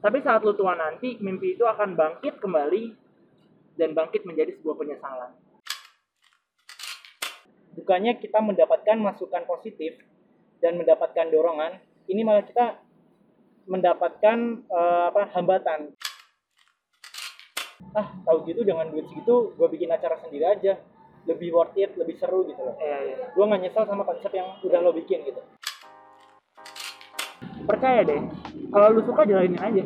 Tapi saat lu tua nanti, mimpi itu akan bangkit kembali dan bangkit menjadi sebuah penyesalan. bukannya kita mendapatkan masukan positif dan mendapatkan dorongan ini malah kita mendapatkan eh, apa hambatan ah tahu gitu dengan duit segitu gue bikin acara sendiri aja lebih worth it lebih seru gitu loh Iya, iya. gue nggak nyesel sama konsep yang udah lo bikin gitu Percaya deh, kalau lu suka jalanin aja.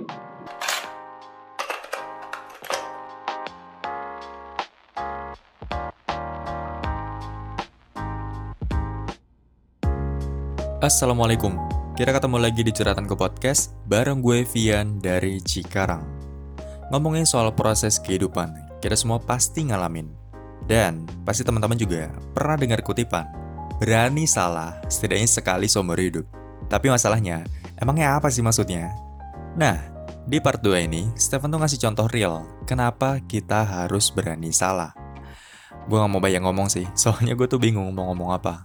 Assalamualaikum, kita ketemu lagi di Curhatan ke Podcast bareng gue Vian dari Cikarang. Ngomongin soal proses kehidupan, kita semua pasti ngalamin. Dan pasti teman-teman juga pernah dengar kutipan, berani salah setidaknya sekali seumur hidup. Tapi masalahnya, emangnya apa sih maksudnya? Nah, di part 2 ini, Stephen tuh ngasih contoh real, kenapa kita harus berani salah. Gue gak mau banyak ngomong sih, soalnya gue tuh bingung mau ngomong apa.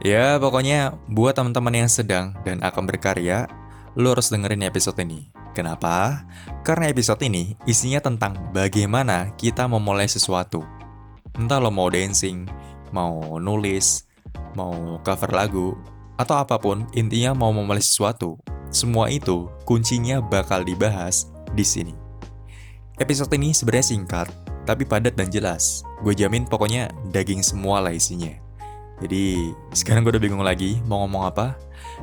Ya, pokoknya buat teman-teman yang sedang dan akan berkarya, lo harus dengerin episode ini. Kenapa? Karena episode ini isinya tentang bagaimana kita memulai sesuatu. Entah lo mau dancing, mau nulis, mau cover lagu, atau apa pun, intinya mau memulai sesuatu. Semua itu kuncinya bakal dibahas di sini. Episode ini sebenarnya singkat, tapi padat dan jelas. Gue jamin pokoknya daging semua lah isinya. Jadi sekarang gue udah bingung lagi mau ngomong apa.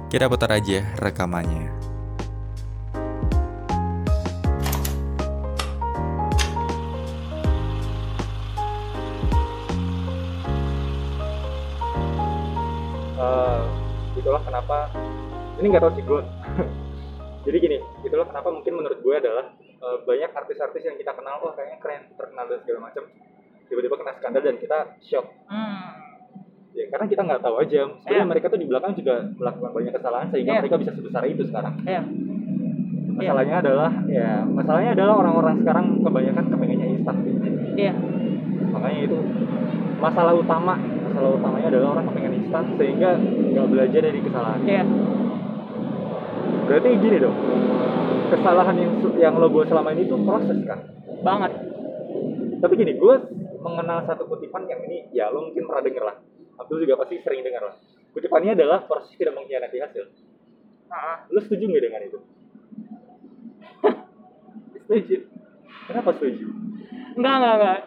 Kita putar aja rekamannya. Itulah kenapa ini nggak tahu sih gue jadi gini itulah kenapa mungkin menurut gue adalah eh, banyak artis-artis yang kita kenal wah kayaknya keren terkenal dan segala macam tiba-tiba kena skandal dan kita shock Hmm. ya karena kita nggak tahu aja sebenarnya Iya. mereka tuh di belakang juga melakukan banyak kesalahan sehingga Iya. mereka bisa sebesar itu sekarang Iya. masalahnya adalah ya masalahnya adalah orang-orang sekarang kebanyakan kepengennya instan gitu. Iya. makanya itu masalah utama masalah utamanya adalah orang kepengen instan sehingga nggak belajar dari kesalahan Iya. berarti gini dong kesalahan yang yang lo buat selama ini tuh proses kan Banget. tapi gini gue mengenal satu kutipan yang ini ya lo mungkin pernah denger lah Abdul juga pasti sering dengar lah kutipannya adalah proses tidak mengkhianati hasil Heeh. lo setuju nggak dengan itu Setuju. kenapa setuju Enggak, enggak, enggak.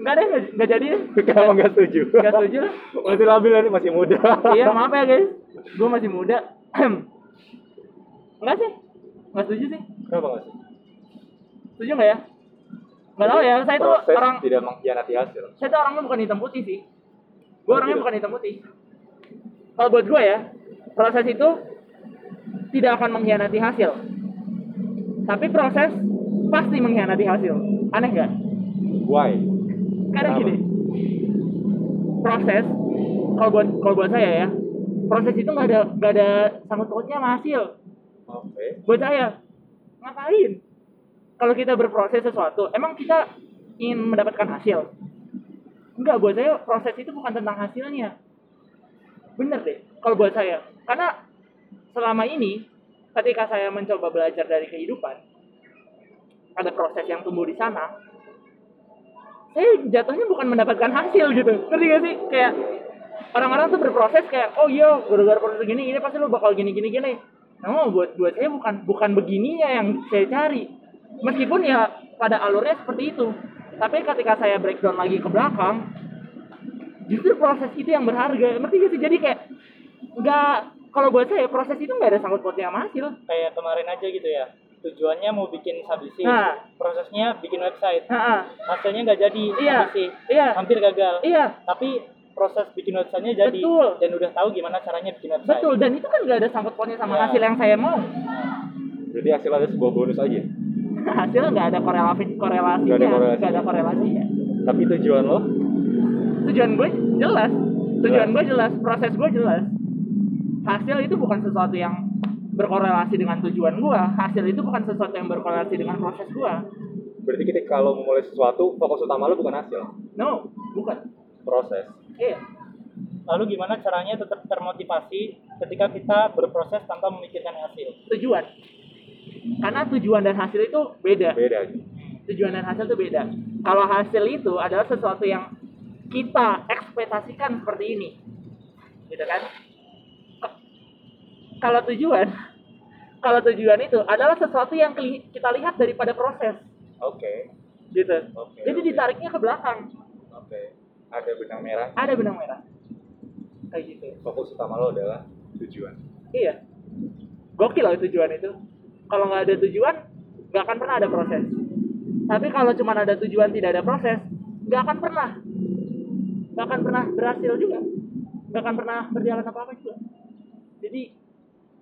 Enggak deh, enggak, enggak jadi deh. kenapa nggak setuju Enggak setuju. masih labil nih masih muda iya, maaf ya guys. Gue masih muda. enggak sih. Enggak setuju sih. kenapa nggak sih Setuju enggak ya? Enggak tahu ya, saya tuh proses orang tidak mengkhianati hasil saya tuh orangnya bukan hitam putih sih. Gue Oh, orangnya bukan hitam putih. Kalau buat gue ya, proses itu tidak akan mengkhianati hasil. Tapi proses pasti mengkhianati hasil. Aneh nggak? why Karena gini, proses kalau buat kalau buat saya ya, proses itu nggak ada nggak ada sangkut pautnya sama hasil. oke Buat saya, ngapain? Kalau kita berproses sesuatu, emang kita ingin mendapatkan hasil? Enggak, buat saya proses itu bukan tentang hasilnya. Bener deh, kalau buat saya. Karena selama ini, ketika saya mencoba belajar dari kehidupan, ada proses yang tumbuh di sana, saya jatuhnya bukan mendapatkan hasil gitu. Ngerti gak sih? Kayak orang-orang tuh berproses kayak, oh iya, gara-gara proses gini, ini pasti lo bakal gini, gini, gini. No, buat buat saya bukan bukan begininya yang saya cari. Meskipun ya pada alurnya seperti itu. Tapi ketika saya breakdown lagi ke belakang, justru proses itu yang berharga. Ngerti gak sih? Jadi kayak nggak kalau buat saya proses itu nggak ada sangkut pautnya sama hasil. kayak kemarin aja gitu ya tujuannya mau bikin sabisi Nah. prosesnya bikin website Heeh. hasilnya nggak jadi Iya. sabisi Iya. hampir gagal Iya, tapi proses bikin websitenya jadi Betul. dan udah tahu gimana caranya bikin website betul. Dan itu kan nggak ada sangkut pautnya sama Iya. hasil yang saya mau. jadi hasil ada sebuah bonus aja hasil nggak ada korelasi korelasinya Nggak ada korelasi. ada korelasinya tapi tujuan lo tujuan gue jelas tujuan Jelas. gue jelas proses gue jelas hasil itu bukan sesuatu yang berkorelasi dengan tujuan gue hasil itu bukan sesuatu yang berkorelasi dengan proses gue berarti kita kalau memulai sesuatu fokus utama lo bukan hasil? No bukan. Proses. Iya. Lalu gimana caranya tetap termotivasi ketika kita berproses tanpa memikirkan hasil? Tujuan. Karena tujuan dan hasil itu beda. Beda. Tujuan dan hasil itu beda. Kalau hasil itu adalah sesuatu yang kita ekspektasikan seperti ini. Gitu kan? Kalau tujuan kalau tujuan itu adalah sesuatu yang kita lihat daripada proses. Oke. Gitu. Oke jadi oke. ditariknya ke belakang. Oke. Ada benang merah? Ada benang merah. Kayak gitu. Fokus utama lo adalah tujuan. Iya. Gokil loh tujuan itu. Kalau nggak ada tujuan nggak akan pernah ada proses. Tapi kalau cuma ada tujuan tidak ada proses nggak akan pernah. Nggak akan pernah berhasil juga. Nggak akan pernah berjalan apa apa juga. Jadi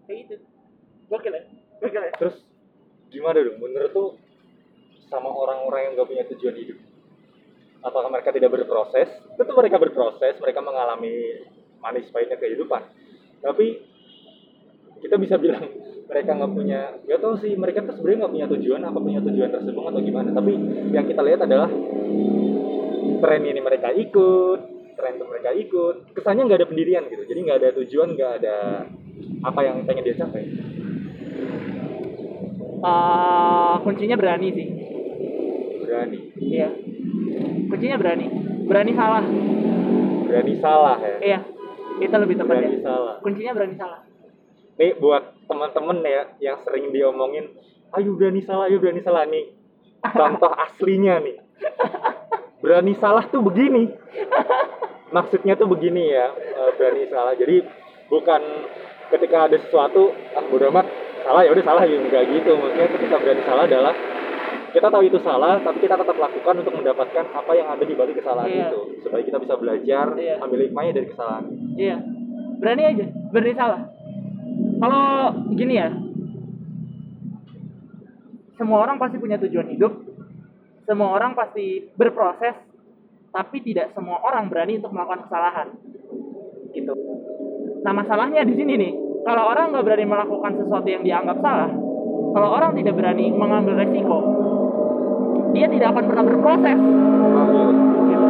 kayak gitu gokil ya? Gokil ya? Terus? Gimana dong? Menurut tuh sama orang-orang yang gak punya tujuan hidup apakah mereka tidak berproses? Tentu mereka berproses mereka mengalami manis pahitnya kehidupan. Tapi kita bisa bilang mereka nggak punya ya tahu sih mereka tuh sebenarnya nggak punya tujuan apa punya tujuan tersebut atau gimana. Tapi yang kita lihat adalah tren ini mereka ikut tren itu mereka ikut. Kesannya nggak ada pendirian gitu. Jadi nggak ada tujuan nggak ada apa yang pengen dia capai Eh, kuncinya berani sih. Berani? Iya. Kuncinya berani. Berani salah. Berani salah ya? Iya. Itu lebih tepatnya berani salah. Kuncinya berani salah. Nih buat teman-teman ya yang sering diomongin ayo berani salah ayo berani salah. Nih contoh aslinya nih. Berani salah tuh begini. Maksudnya tuh begini ya eh, berani salah. Jadi bukan ketika ada sesuatu ah bodo amat salah ya udah salah ya enggak gitu maksudnya ketika berani salah adalah kita tahu itu salah tapi kita tetap lakukan untuk mendapatkan apa yang ada di balik kesalahan Iya. itu supaya kita bisa belajar Iya. ambil hikmahnya dari kesalahan Iya, berani aja, berani salah. Kalau gini ya, semua orang pasti punya tujuan hidup, semua orang pasti berproses, tapi tidak semua orang berani untuk melakukan kesalahan. Gitu. Nah masalahnya di sini nih, kalau orang nggak berani melakukan sesuatu yang dianggap salah, kalau orang tidak berani mengambil resiko, dia tidak akan pernah berproses. Gitu.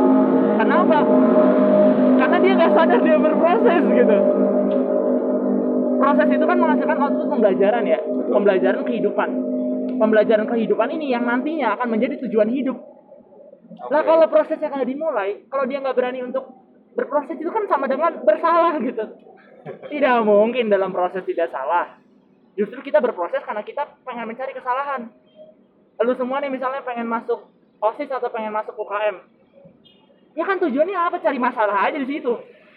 Kenapa? Karena dia nggak sadar dia berproses gitu. Proses itu kan menghasilkan output pembelajaran ya, pembelajaran kehidupan. Pembelajaran kehidupan ini yang nantinya akan menjadi tujuan hidup. Lah Oke. kalau prosesnya nggak dimulai, kalau dia nggak berani untuk berproses itu kan sama dengan bersalah gitu. Tidak mungkin dalam proses tidak salah. Justru kita berproses karena kita pengen mencari kesalahan. Lu semua nih misalnya pengen masuk OSIS atau pengen masuk UKM. Ya kan tujuannya apa? Cari masalah aja di situ.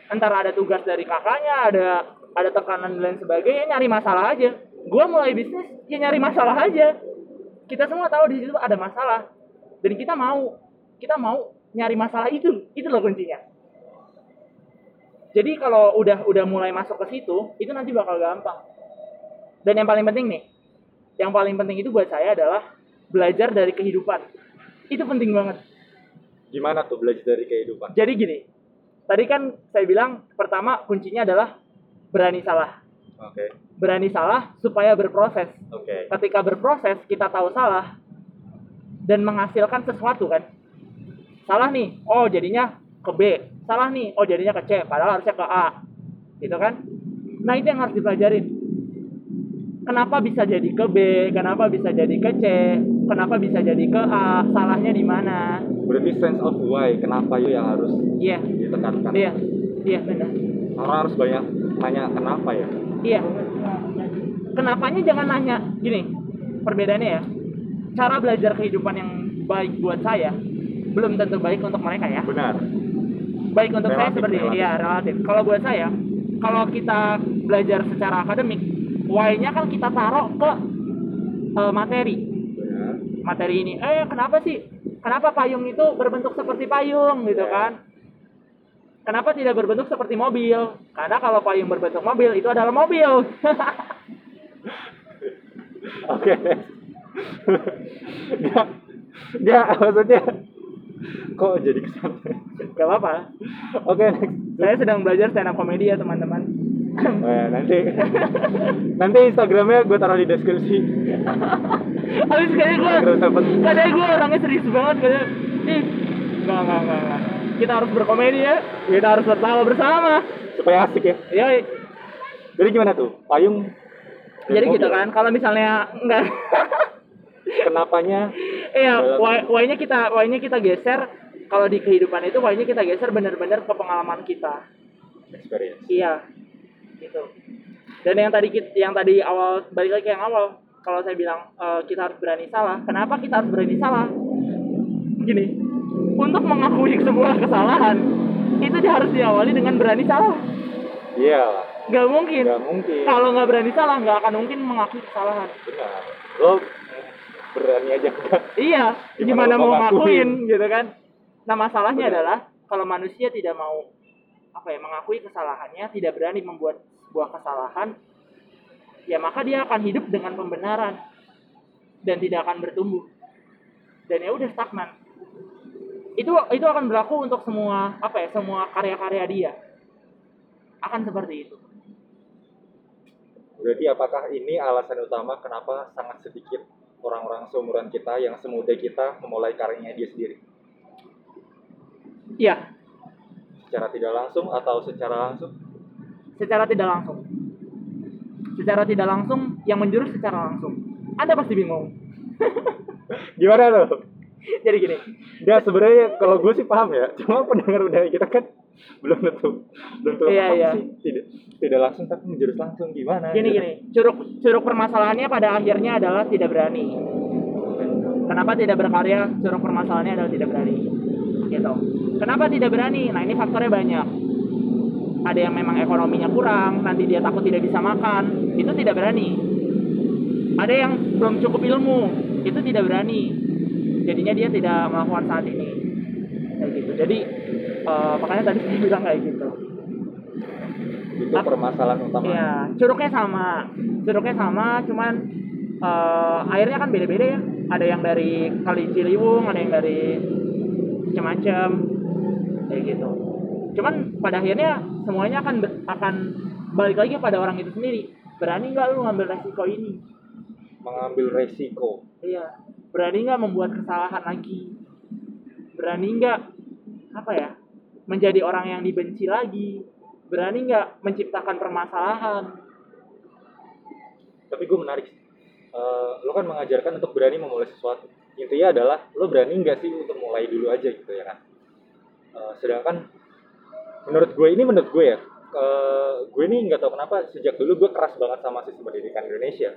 Antara ada tugas dari kakaknya, ada ada tekanan dan lain sebagainya, nyari masalah aja. Gua mulai bisnis ya nyari masalah aja. Kita semua tahu di situ ada masalah. Dan kita mau kita mau nyari masalah itu. Itu loh kuncinya. Jadi kalau udah udah mulai masuk ke situ, itu nanti bakal gampang. Dan yang paling penting nih, yang paling penting itu buat saya adalah belajar dari kehidupan. Itu penting banget. gimana tuh belajar dari kehidupan Jadi gini, tadi kan saya bilang pertama kuncinya adalah berani salah. oke Berani salah supaya berproses. oke Ketika berproses, kita tahu salah dan menghasilkan sesuatu kan. Salah nih, oh jadinya ke B. Salah nih, oh jadinya ke C. Padahal harusnya ke A. Gitu kan? Nah itu yang harus dipelajarin. Kenapa bisa jadi ke B? Kenapa bisa jadi ke C? Kenapa bisa jadi ke A? Salahnya di mana? berarti sense of why kenapa itu yang harus Iya, ditekankan iya, iya benar. orang harus banyak tanya kenapa ya Iya. Kenapanya jangan nanya gini. Perbedaannya ya. Cara belajar kehidupan yang baik buat saya belum tentu baik untuk mereka ya. benar Baik untuk saya Relatif, seperti relatif. iya relatif. Kalau buat saya, kalau kita belajar secara akademik, why-nya kan kita taruh ke eh, materi. benar Materi ini. Eh, kenapa sih? Kenapa payung itu berbentuk seperti payung gitu Ya. kan? Kenapa tidak berbentuk seperti mobil? Karena kalau payung berbentuk mobil itu adalah mobil. oke nggak nggak maksudnya kok jadi ke sana Gak apa-apa. oke next Saya sedang belajar stand up comedy ya teman-teman. Oh, ya, nanti nanti instagramnya gue taruh di deskripsi Habis kayaknya gue, kayaknya gue orangnya serius banget kayaknya. Ih, nggak nggak nggak. Kita harus berkomedi ya. Kita harus tertawa bersama. supaya asik ya Ya, jadi gimana tuh payung Jadi Mobil. gitu kan, kalau misalnya enggak Kenapanya? Iya, why- why-nya kita why-nya kita geser kalau di kehidupan itu why-nya kita geser benar-benar ke pengalaman kita. Experience. Iya. Gitu. Dan yang tadi yang tadi awal balik lagi ke yang awal, kalau saya bilang eh, kita harus berani salah. Kenapa kita harus berani salah? Gini. Untuk mengakui sebuah kesalahan itu dia harus diawali dengan berani salah. Iya, Gak mungkin. nggak mungkin. Kalau nggak berani salah, nggak akan mungkin mengakui kesalahan. Benar. Lo berani aja? Iya, Gimana gimana mau ngakuin gitu kan? Nah masalahnya Benar. adalah kalau manusia tidak mau apa ya mengakui kesalahannya, tidak berani membuat sebuah kesalahan, ya maka dia akan hidup dengan pembenaran dan tidak akan bertumbuh. Dan ya udah stagnan. Itu itu akan berlaku untuk semua apa ya semua karya-karya dia. Akan seperti itu. Berarti apakah ini alasan utama kenapa sangat sedikit orang-orang seumuran kita yang semuda kita memulai karyanya dia sendiri? Iya, Secara tidak langsung atau secara langsung? secara tidak langsung. Secara tidak langsung yang menjurus secara langsung. Anda pasti bingung. Gimana lo? Jadi gini, Ya sebenarnya kalau gue sih paham ya, cuma pendengar udah kita kan belum tentu belum tentu Iya, iya. sih. Tidak tidak langsung tapi menjurus langsung gimana? gini gitu. gini. Curug curug permasalahannya pada akhirnya adalah tidak berani. Kenapa tidak berkarya? Curug permasalahannya adalah tidak berani. Gitu. Kenapa tidak berani? Nah, ini faktornya banyak. Ada yang memang ekonominya kurang, nanti dia takut tidak bisa makan, itu tidak berani. Ada yang belum cukup ilmu, itu tidak berani. Jadinya dia tidak melakukan saat ini. Kayak gitu. Jadi eh, makanya tadi saya bilang kayak gitu. Itu permasalahan utama. Iya, curugnya sama. Curugnya sama, cuman eh, airnya kan beda-beda ya. Ada yang dari Kali Ciliwung, ada yang dari macam-macam kayak gitu. Cuman pada akhirnya semuanya akan akan balik lagi pada orang itu sendiri. Berani nggak lu ngambil resiko ini? Mengambil resiko. Iya. Berani nggak membuat kesalahan lagi? Berani nggak apa ya? Menjadi orang yang dibenci lagi? Berani nggak menciptakan permasalahan? Tapi gue menarik. Eh, lo kan mengajarkan untuk berani memulai sesuatu. Intinya adalah lo berani nggak sih untuk mulai dulu aja gitu ya kan. Eh, sedangkan menurut gue ini menurut gue ya, eh, gue ini nggak tahu kenapa sejak dulu gue keras banget sama sistem pendidikan Indonesia.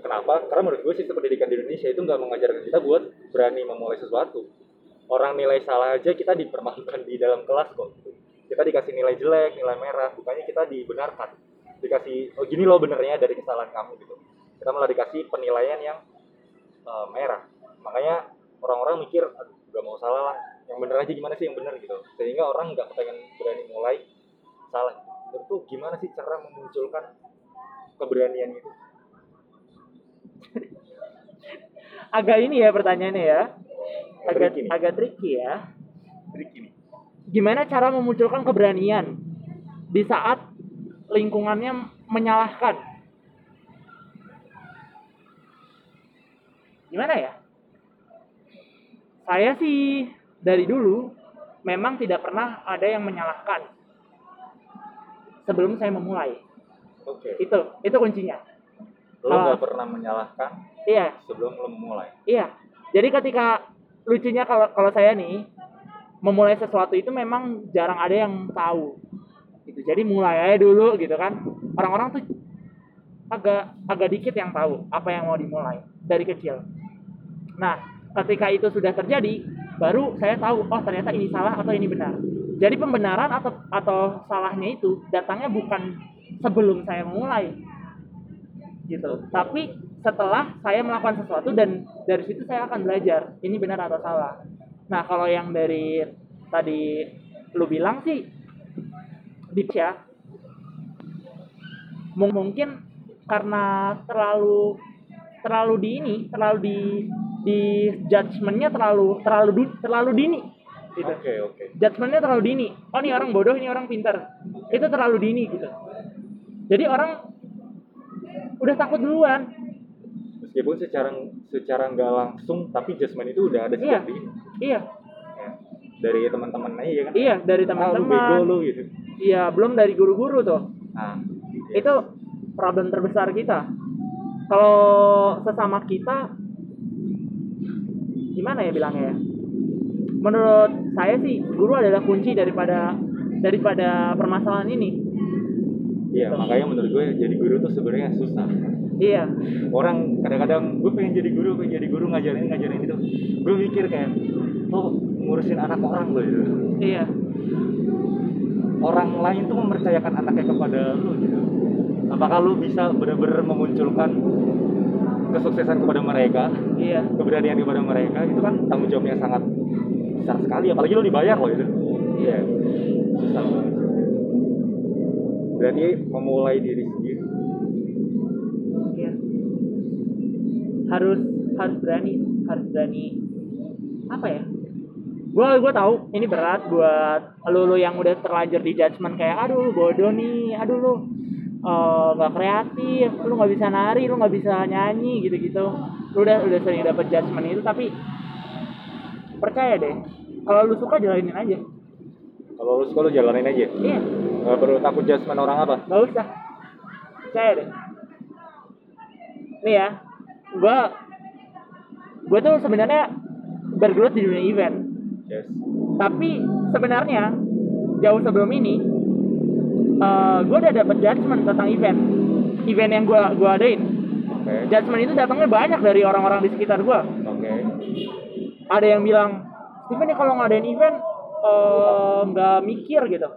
Kenapa? Karena menurut gue sistem pendidikan di Indonesia itu nggak mengajarkan kita buat berani memulai sesuatu. Orang nilai salah aja kita dipermalukan di dalam kelas kok. Kita dikasih nilai jelek, nilai merah, bukannya kita dibenarkan. Dikasih, oh gini loh benernya dari kesalahan kamu gitu. Kita malah dikasih penilaian yang eh, merah. Makanya orang-orang mikir, aduh gak mau salah lah. Yang bener aja gimana sih yang bener gitu. Sehingga orang nggak pengen berani mulai salah. Menurut tuh gimana sih cara memunculkan keberanian itu? agak ini ya pertanyaannya ya agak Tricky nih. agak tricky ya Trik ini. gimana cara memunculkan keberanian di saat lingkungannya menyalahkan gimana ya saya sih dari dulu memang tidak pernah ada yang menyalahkan sebelum saya memulai Oke. itu itu kuncinya Lo nggak pernah menyalahkan iya sebelum lo memulai. Iya. Jadi ketika lucunya kalau kalau saya nih memulai sesuatu itu memang jarang ada yang tahu. Gitu. Jadi mulai aja dulu gitu kan. Orang-orang tuh agak agak dikit yang tahu apa yang mau dimulai dari kecil. Nah, ketika itu sudah terjadi, baru saya tahu oh ternyata ini salah atau ini benar. Jadi pembenaran atau atau salahnya itu datangnya bukan sebelum saya memulai, gitu. Tapi setelah saya melakukan sesuatu dan dari situ saya akan belajar ini benar atau salah. Nah kalau yang dari tadi lu bilang sih di ya mung- mungkin karena terlalu terlalu di ini terlalu di di judgementnya terlalu terlalu du- terlalu dini gitu Oke oke. judgementnya terlalu dini oh ini orang bodoh ini orang pintar itu terlalu dini gitu jadi orang udah takut duluan Meskipun secara secara nggak langsung, tapi judgement itu udah ada Iya. sejak dini. iya Ya. Dari teman-teman aja ya kan. iya dari Ah, lu bego teman-teman lu gitu. iya belum dari guru-guru tuh Nah, itu problem terbesar kita kalau sesama kita gimana ya bilangnya ya? Menurut saya sih guru adalah kunci daripada daripada permasalahan ini. Iya makanya menurut gue jadi guru tuh sebenarnya susah. Iya. Orang kadang-kadang gue pengen jadi guru pengen jadi guru ngajarin ngajarin itu gue mikir kayak lo ngurusin anak orang loh gitu. Iya. Orang lain tuh mempercayakan anaknya kepada lo gitu. Apakah lo bisa benar-benar memunculkan kesuksesan kepada mereka iya. keberanian kepada mereka itu kan tanggung jawab yang sangat besar sekali. Apalagi lo dibayar loh itu. Iya. Susah banget. Berarti memulai diri sendiri. Iya. Harus harus berani harus berani apa ya? Gua gua tahu ini berat buat lu lu yang udah terlanjur di judgement kayak aduh bodoh nih aduh lu eh, nggak kreatif lu nggak bisa nari lu nggak bisa nyanyi gitu gitu lu udah udah sering dapet judgement itu tapi percaya deh. Kalau lu suka jalanin aja. Kalau lo suka lo jalanin aja. Iya. Nggak perlu takut judgement orang apa. Nggak usah. Percaya deh. Nih ya gua gua tuh sebenarnya bergelut di dunia event. Yes. Tapi sebenarnya jauh sebelum ini eh gue udah dapet judgement tentang event. Event yang gua gua adain. Oke. Judgement itu datangnya banyak dari orang-orang di sekitar gua. Oke. Ada yang bilang Steven nih kalau ngadain event eh, nggak mikir gitu.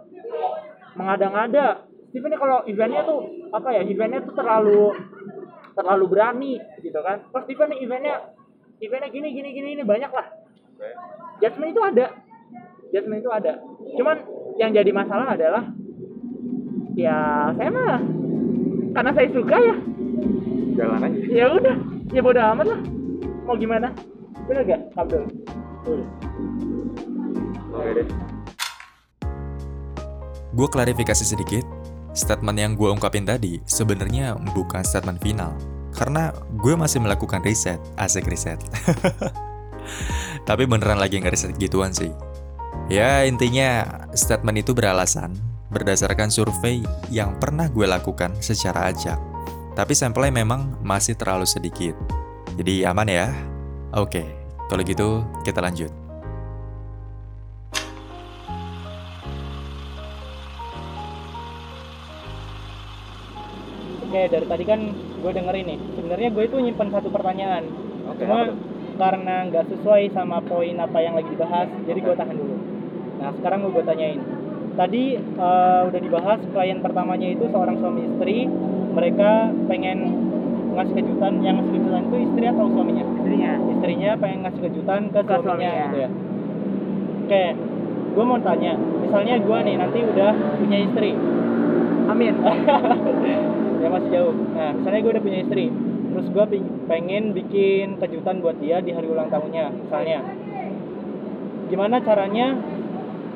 Mengada-ngada. Steven nih kalau eventnya tuh apa ya eventnya tuh terlalu terlalu berani gitu kan. Terus Steven nih eventnya eventnya gini gini gini ini banyak lah. Oke. Judgement itu ada. Judgement itu ada. Cuman yang jadi masalah adalah ya saya mah karena saya suka ya. Jalan aja. Ya udah ya bodo amat lah. Mau gimana? Bener gak Abdul? Oke deh. Gue klarifikasi sedikit, statement yang gue ungkapin tadi sebenarnya bukan statement final. Karena gue masih melakukan riset, asik riset. Tapi beneran lagi ngeriset gituan sih. Ya intinya statement itu beralasan berdasarkan survei yang pernah gue lakukan secara acak. Tapi sampelnya memang masih terlalu sedikit. Jadi aman ya? Oke, kalau gitu kita lanjut. Oke, dari tadi kan gue dengerin nih. Sebenarnya gue itu nyimpen satu pertanyaan. Oke, Cuma karena nggak sesuai sama poin apa yang lagi dibahas, jadi gue tahan dulu. Nah, sekarang gue tanyain. Tadi eh, udah dibahas klien pertamanya itu seorang suami istri. Mereka pengen ngasih kejutan. Yang ngasih kejutan itu istri atau suaminya? istrinya Istrinya pengen ngasih kejutan ke, Ke suaminya, suaminya. gitu ya. Oke, gue mau tanya. Misalnya gue nih nanti udah punya istri. amin ya masih jauh nah misalnya gue udah punya istri terus gue pengen bikin kejutan buat dia di hari ulang tahunnya misalnya gimana caranya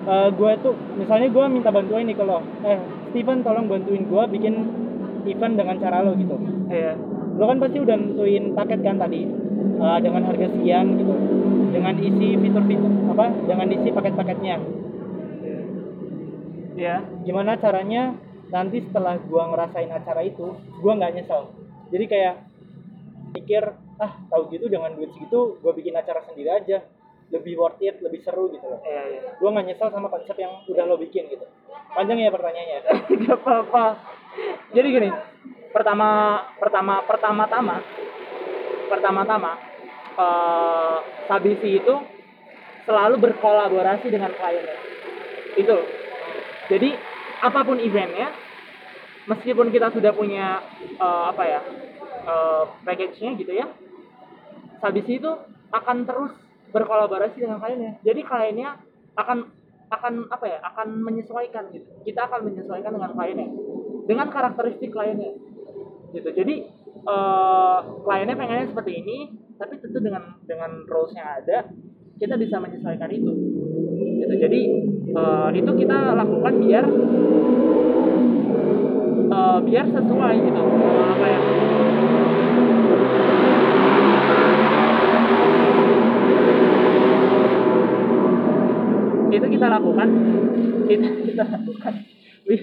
eh, gue tuh misalnya gue minta bantuan nih kalau eh Steven tolong bantuin gue bikin event dengan cara lo gitu. Iya. Lo kan pasti udah nentuin paket kan tadi. Eh, dengan harga sekian gitu. Dengan isi fitur-fitur apa dengan isi paket-paketnya. Iya. Gimana caranya nanti setelah gua ngerasain acara itu gua nggak nyesel. Jadi kayak pikir ah tahu gitu dengan duit segitu gua bikin acara sendiri aja lebih worth it lebih seru gitu loh. Iya iya. Gua nggak nyesel sama konsep yang udah lo bikin gitu. Panjang ya pertanyaannya? Gak apa-apa. Jadi gini pertama pertama pertama-tama pertama-tama eh Sabisi itu selalu berkolaborasi dengan kliennya itu loh. jadi apa pun eventnya meskipun kita sudah punya eh, apa ya eh, package-nya gitu ya Sabisi itu akan terus berkolaborasi dengan kliennya. Jadi kliennya akan akan apa ya akan menyesuaikan gitu. Kita akan menyesuaikan dengan kliennya dengan karakteristik kliennya gitu. Jadi eh, kliennya pengennya seperti ini tapi tentu dengan dengan roles yang ada kita bisa menyesuaikan itu gitu. Jadi eh, itu kita lakukan biar eh, biar sesuai gitu. Sama apa yang itu kita lakukan. Kita kita lakukan. Wih.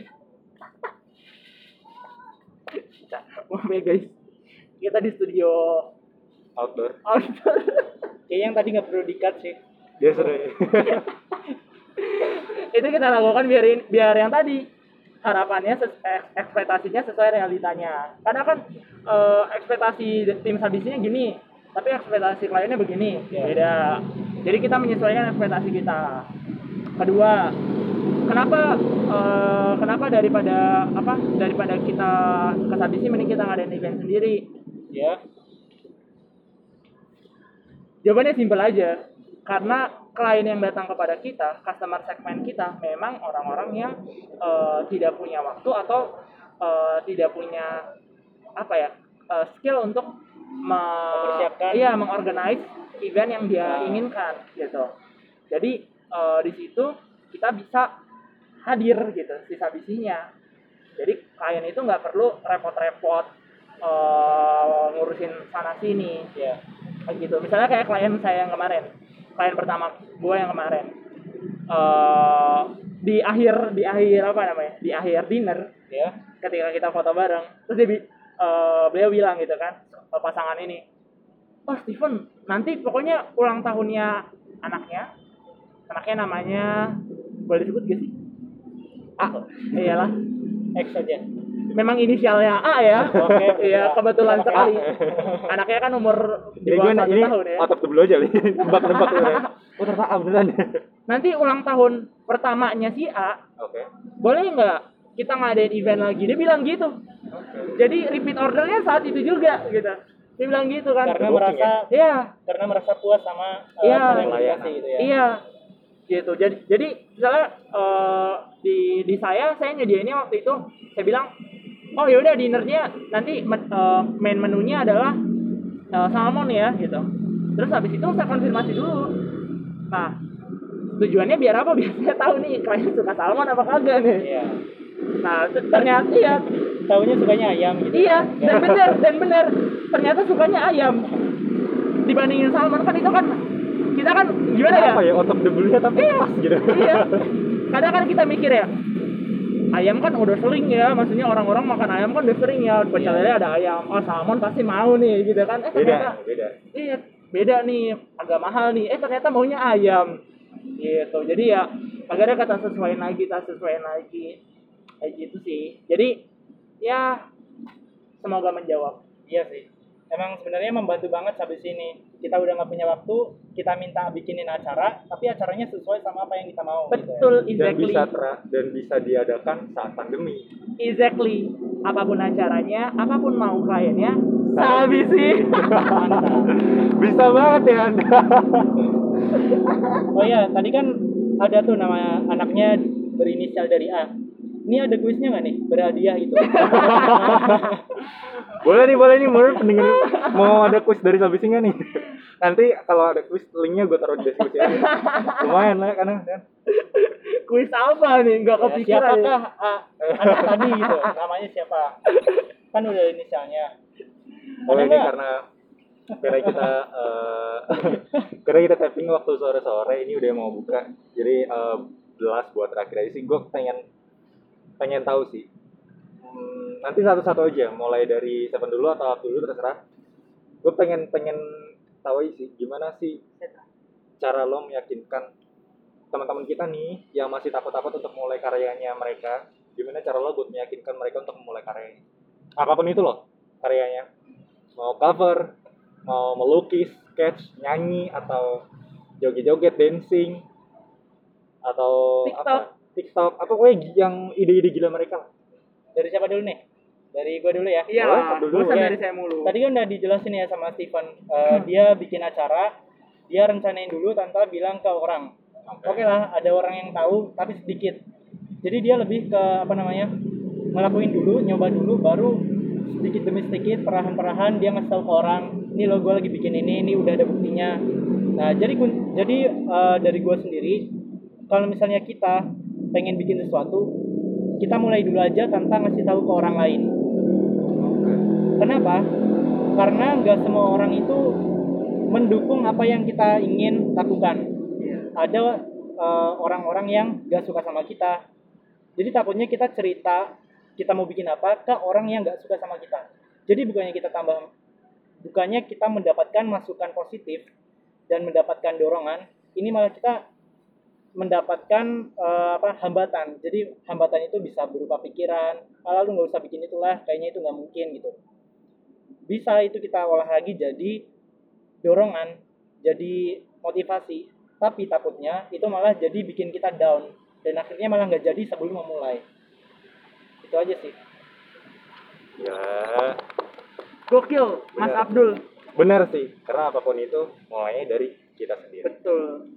maaf ya guys. Kita di studio. Outdoor. Outdoor. Kayaknya yang tadi nggak perlu dikat sih. dia sudah itu kita lakukan biar in- biar yang tadi. Harapannya ek- ekspektasinya sesuai realitanya. Karena kan eh, ekspektasi tim sabisinya gini tapi ekspektasi kliennya begini. Ya. beda. Jadi kita menyesuaikan ekspektasi kita kedua kenapa eh, kenapa daripada apa daripada kita ke sabisi mending kita ngadain event sendiri Ya. Jawabannya simpel aja. Karena klien yang datang kepada kita, customer segmen kita memang orang-orang yang eh, tidak punya waktu atau eh, tidak punya apa ya eh, skill untuk me- Mempersiapkan. iya mengorganize event yang dia Nah. inginkan gitu. Jadi eh, di situ kita bisa hadir gitu sisa bisinya. Jadi klien itu nggak perlu repot-repot eh, ngurusin sana sini Ya. kayak gitu misalnya kayak klien saya yang kemarin klien pertama gue yang kemarin eh di akhir di akhir apa namanya di akhir dinner Ya. ketika kita foto bareng terus dia eh, beliau bilang gitu kan pasangan ini oh Steven nanti pokoknya ulang tahunnya anaknya anaknya namanya boleh disebut gak sih? Ah iyalah. X aja. memang inisialnya A ya. Oke. iya kebetulan sekali. A. anaknya kan umur di bawah satu tahun ya. out of the blue aja nih. Nebak-nebak gue oh ternyata A beneran. Nanti ulang tahun pertamanya si A oke. boleh nggak kita ngadain event lagi? Dia bilang gitu. Jadi repeat ordernya saat itu juga gitu. Dia bilang gitu kan. Karena merasa iya. Karena merasa puas sama uh, Iya. gitu ya. iya gitu. Jadi jadi misalnya eh, di di saya saya nyediainnya waktu itu saya bilang oh yaudah dinernya nanti eh, main menunya adalah eh, salmon ya gitu. Terus habis itu saya konfirmasi dulu. Nah tujuannya biar apa? Biar saya tahu nih klien suka salmon apa kagak nih. Iya. nah ternyata iya. Taunya sukanya ayam gitu. iya dan benar dan benar ternyata sukanya ayam. Dibandingin salmon kan itu kan kita kan gimana ya? Apa ya out of the blue nya tapi Iya. pas gitu. Iya. Kadang kan kita mikir ya ayam kan udah sering ya maksudnya orang-orang makan ayam kan udah sering ya pecel lele ada ayam oh salmon pasti mau nih gitu kan. Eh beda ternyata beda. Iya beda nih agak mahal nih. Eh ternyata maunya ayam. Gitu. Jadi ya akhirnya kata sesuaiin lagi kita sesuaiin lagi. Kayak gitu sih. Jadi ya semoga menjawab. Iya sih. Emang sebenarnya membantu banget habis ini. Kita udah nggak punya waktu, kita minta bikinin acara, tapi acaranya sesuai sama apa yang kita mau. gitu ya. betul dan exactly bisa dan bisa diadakan saat pandemi exactly apa pun acaranya apa pun mau kliennya sih Mantap. bisa banget ya anda Oh iya, tadi kan ada tuh nama anaknya berinisial dari A. Ini ada kuisnya nggak nih? Berhadiah gitu. boleh nih boleh nih menurut pendengar mau ada quiz dari Sabisi nggak nih nanti kalau ada quiz linknya gue taruh di deskripsi aja lumayan lah karena kan kuis apa nih nggak Ya, kepikiran ya. siapakah A, anak tadi gitu? Namanya siapa? Kan udah inisialnya. nih nggak? karena karena kita eh karena kita tapping waktu sore sore ini udah mau buka jadi eh, belas buat terakhir aja sih gue pengen pengen tahu sih Hmm, nanti satu-satu aja mulai dari siapa dulu atau Abdul dulu terserah gue pengen pengen tahu sih gimana sih cara lo meyakinkan teman-teman kita nih yang masih takut-takut untuk mulai karyanya mereka? Gimana cara lo buat meyakinkan mereka untuk memulai karyanya apa pun itu loh karyanya. Mau cover mau melukis sketch nyanyi atau joget-joget dancing atau TikTok. apa? TikTok. Apa yang ide-ide gila mereka Dari siapa dulu nih? Dari gua dulu ya. iya lah dulu. bosan Ya. dari saya mulu Tadi kan udah dijelasin ya sama Steven. Eh, dia bikin acara, dia rencanain dulu tanpa bilang ke orang. Oke lah, ada orang yang tahu, tapi sedikit. Jadi dia lebih ke apa namanya? ngelakuin dulu, nyoba dulu, baru sedikit demi sedikit, perlahan-perlahan dia ngasih tahu ke orang, ini lo gue lagi bikin ini, ini udah ada buktinya. Nah, jadi jadi eh, dari gua sendiri, kalau misalnya kita pengen bikin sesuatu, kita mulai dulu aja tanpa ngasih tahu ke orang lain. Kenapa? Karena nggak semua orang itu mendukung apa yang kita ingin lakukan. Ada eh, orang-orang yang nggak suka sama kita. Jadi takutnya kita cerita kita mau bikin apa ke orang yang nggak suka sama kita. Jadi bukannya kita tambah bukannya kita mendapatkan masukan positif dan mendapatkan dorongan ini malah kita mendapatkan eh, apa hambatan jadi hambatan itu bisa berupa pikiran malah lu nggak usah bikin itulah kayaknya itu nggak mungkin gitu bisa itu kita olah lagi jadi dorongan jadi motivasi tapi takutnya itu malah jadi bikin kita down dan akhirnya malah nggak jadi sebelum memulai itu aja sih Ya, Gokil, Mas Benar. Abdul. benar sih. Karena apa pun itu mulainya dari kita sendiri. Betul.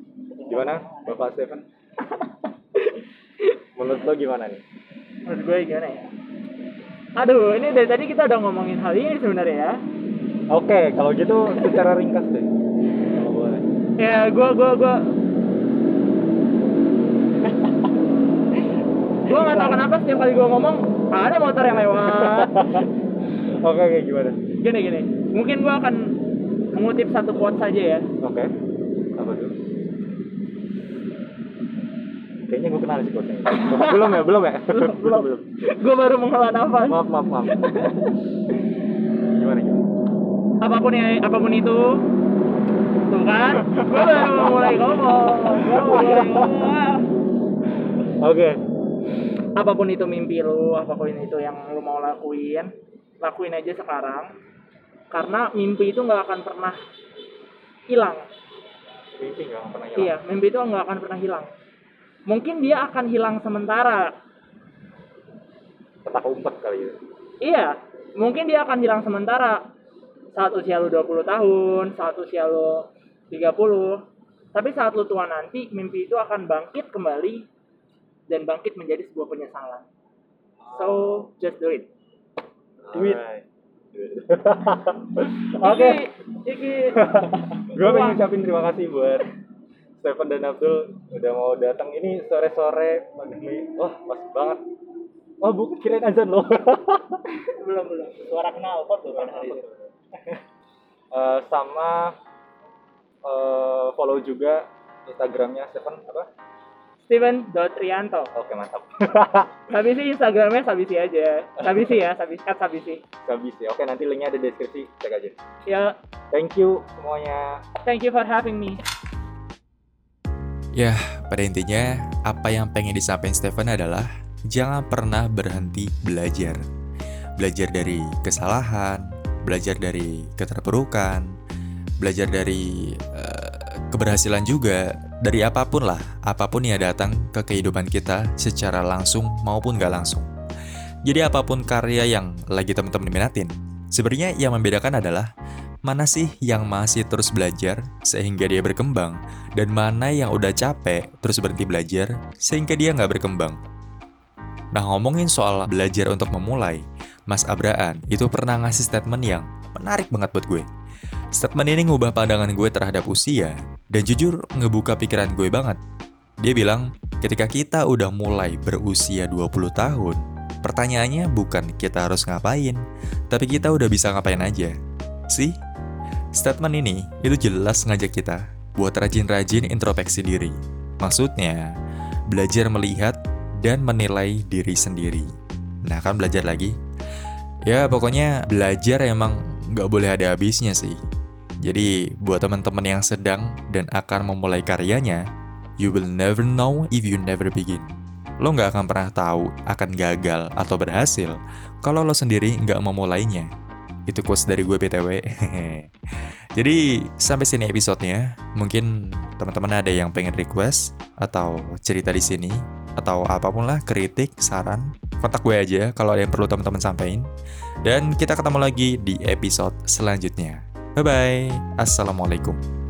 Gimana, Bapak Stephen? Menurut lo gimana nih? Menurut gue gimana ya? Aduh, ini dari tadi kita udah ngomongin hal ini sebenarnya ya. Oke, kalau gitu secara ringkas deh. Kalau boleh. Ya, gue gue gue gue nggak tahu kenapa setiap kali gue ngomong ada motor yang lewat. Oke, oke, gimana? Gini gini, mungkin gue akan mengutip satu quote saja ya. Oke. Apa tuh? Kayaknya gue kenal sih quotes-nya. belum ya, belum ya? Belum, belum. Gue baru menghela nafas. Maaf, maaf, maaf. Gimana, gimana? Apa pun ya, apa pun itu, tuh kan, gue baru mulai ngomong. Gue mulai ngomong. Oke. apa pun itu mimpi lu, apa pun itu yang lu mau lakuin, lakuin aja sekarang. Karena mimpi itu nggak akan pernah hilang. Mimpi nggak pernah hilang. Iya, mimpi itu nggak akan pernah hilang. Mungkin dia akan hilang sementara. Petak umpet kali ya. Iya, mungkin dia akan hilang sementara. Saat usia lu 20 tahun, saat usia lu 30. Tapi saat lu tua nanti, mimpi itu akan bangkit kembali dan bangkit menjadi sebuah penyesalan. So, just do it. Duit. Oke, iki gue pengen ucapin terima kasih buat Stephen dan Abdul udah mau datang ini sore-sore pandemi. Wah, pas banget. Wah, bukan kirain azan loh. belum belum. suara kenal pot tuh pada hari itu Eh, sama eh, follow juga Instagramnya Stephen apa? Steven.rianto. Oke mantap. Sabisi Instagramnya Sabisi aja. Sabisi ya, Sabisi at Sabisi. Gak bisa. Oke nanti linknya ada di deskripsi cek aja. Ya, Thank you semuanya. thank you for having me. Ya, pada intinya, apa yang pengen disampaikan Stephen adalah jangan pernah berhenti belajar. Belajar dari kesalahan, belajar dari keterpurukan, belajar dari eh, keberhasilan juga, dari apa pun lah, apa pun yang datang ke kehidupan kita secara langsung maupun gak langsung. Jadi apa pun karya yang lagi teman-teman minatin, sebenarnya yang membedakan adalah mana sih yang masih terus belajar sehingga dia berkembang dan mana yang udah capek terus berhenti belajar sehingga dia nggak berkembang. Nah ngomongin soal belajar untuk memulai, Mas Abraan itu pernah ngasih statement yang menarik banget buat gue. Statement ini ngubah pandangan gue terhadap usia dan jujur ngebuka pikiran gue banget. Dia bilang, ketika kita udah mulai berusia 20 tahun, pertanyaannya bukan kita harus ngapain, tapi kita udah bisa ngapain aja. Sih, Statement ini itu jelas ngajak kita buat rajin-rajin introspeksi diri. Maksudnya, belajar melihat dan menilai diri sendiri. Nah kan belajar lagi? Ya pokoknya belajar emang nggak boleh ada habisnya sih. Jadi buat teman-teman yang sedang dan akan memulai karyanya, you will never know if you never begin. Lo nggak akan pernah tahu akan gagal atau berhasil kalau lo sendiri nggak memulainya. Itu quotes dari gue BTW. Jadi sampai sini episodenya. Mungkin teman-teman ada yang pengen request atau cerita di sini atau apa pun lah kritik, saran, kontak gue aja kalau ada yang perlu teman-teman sampaikan. Dan kita ketemu lagi di episode selanjutnya. Bye bye. Assalamualaikum.